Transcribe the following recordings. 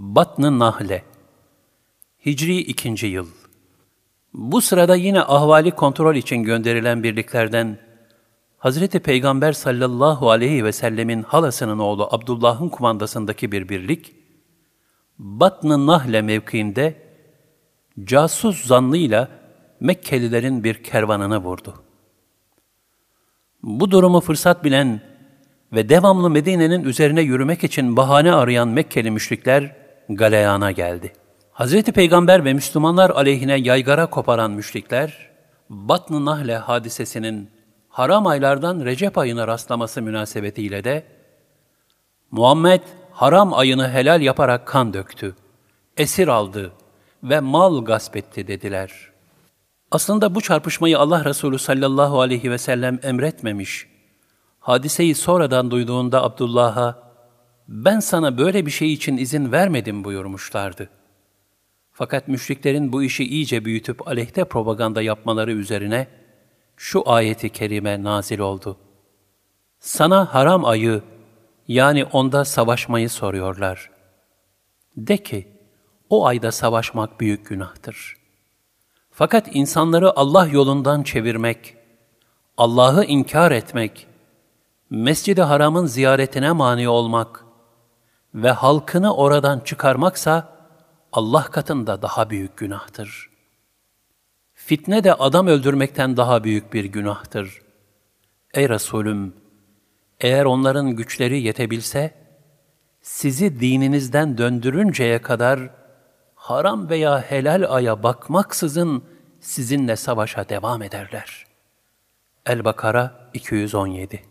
Batn-ı Nahle Hicri 2. yıl Bu sırada yine ahvali kontrol için gönderilen birliklerden Hazreti Peygamber sallallahu aleyhi ve sellemin halasının oğlu Abdullah'ın kumandasındaki bir birlik, Batn-ı Nahle mevkiinde casus zannıyla Mekkelilerin bir kervanını vurdu. Bu durumu fırsat bilen ve devamlı Medine'nin üzerine yürümek için bahane arayan Mekkeli müşrikler galeyana geldi. Hazreti Peygamber ve Müslümanlar aleyhine yaygara koparan müşrikler, Batn-ı Nahle hadisesinin haram aylardan Recep ayına rastlaması münasebetiyle de, Muhammed haram ayını helal yaparak kan döktü, esir aldı ve mal gasp etti dediler. Aslında bu çarpışmayı Allah Resulü sallallahu aleyhi ve sellem emretmemiş. Hadiseyi sonradan duyduğunda Abdullah'a, ben sana böyle bir şey için izin vermedim buyurmuşlardı. Fakat müşriklerin bu işi iyice büyütüp aleyhte propaganda yapmaları üzerine şu ayeti kerime nazil oldu. Sana haram ayı, yani onda savaşmayı soruyorlar. De ki, o ayda savaşmak büyük günahtır. Fakat insanları Allah yolundan çevirmek, Allah'ı inkar etmek, Mescid-i Haram'ın ziyaretine mani olmak ve halkını oradan çıkarmaksa Allah katında daha büyük günahtır. Fitne de adam öldürmekten daha büyük bir günahtır. Ey Resulüm, eğer onların güçleri yetebilse, sizi dininizden döndürünceye kadar haram veya helal aya bakmaksızın sizinle savaşa devam ederler. El-Bakara 217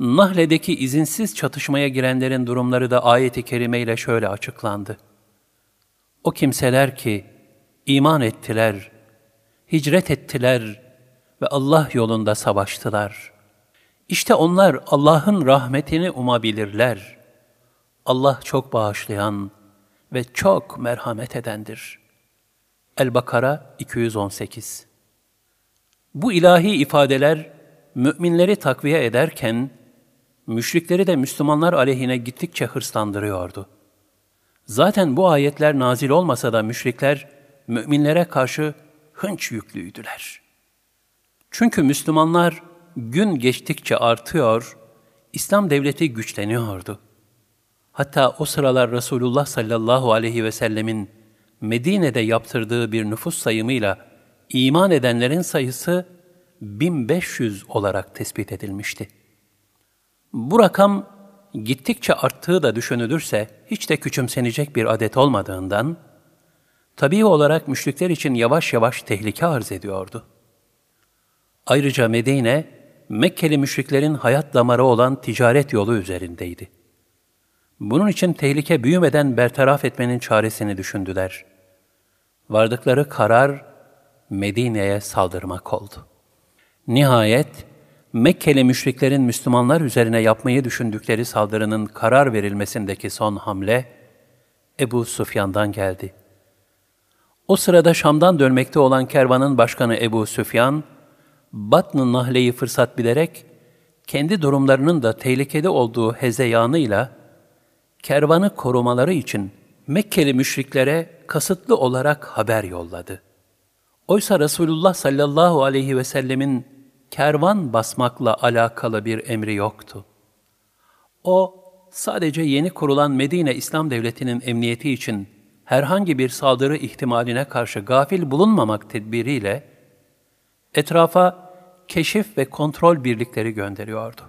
Nahle'deki izinsiz çatışmaya girenlerin durumları da ayeti kerimeyle şöyle açıklandı. O kimseler ki iman ettiler, hicret ettiler ve Allah yolunda savaştılar. İşte onlar Allah'ın rahmetini umabilirler. Allah çok bağışlayan ve çok merhamet edendir. El-Bakara 218 Bu ilahi ifadeler müminleri takviye ederken, müşrikleri de Müslümanlar aleyhine gittikçe hırslandırıyordu. Zaten bu ayetler nazil olmasa da müşrikler, müminlere karşı hınç yüklüydüler. Çünkü Müslümanlar gün geçtikçe artıyor, İslam devleti güçleniyordu. Hatta o sıralar Resulullah sallallahu aleyhi ve sellemin Medine'de yaptırdığı bir nüfus sayımıyla iman edenlerin sayısı 1500 olarak tespit edilmişti. Bu rakam gittikçe arttığı da düşünülürse hiç de küçümsenecek bir adet olmadığından, tabii olarak müşrikler için yavaş yavaş tehlike arz ediyordu. Ayrıca Medine, Mekkeli müşriklerin hayat damarı olan ticaret yolu üzerindeydi. Bunun için tehlike büyümeden bertaraf etmenin çaresini düşündüler. Vardıkları karar Medine'ye saldırmak oldu. Nihayet Mekkeli müşriklerin Müslümanlar üzerine yapmayı düşündükleri saldırının karar verilmesindeki son hamle Ebu Süfyan'dan geldi. O sırada Şam'dan dönmekte olan kervanın başkanı Ebu Süfyan, Batn-ı Nahle'yi fırsat bilerek, kendi durumlarının da tehlikede olduğu hezeyanıyla, kervanı korumaları için Mekkeli müşriklere kasıtlı olarak haber yolladı. Oysa Resulullah sallallahu aleyhi ve sellemin kervan basmakla alakalı bir emri yoktu. O, sadece yeni kurulan Medine İslam Devleti'nin emniyeti için herhangi bir saldırı ihtimaline karşı gafil bulunmamak tedbiriyle, etrafa keşif ve kontrol birlikleri gönderiyordu.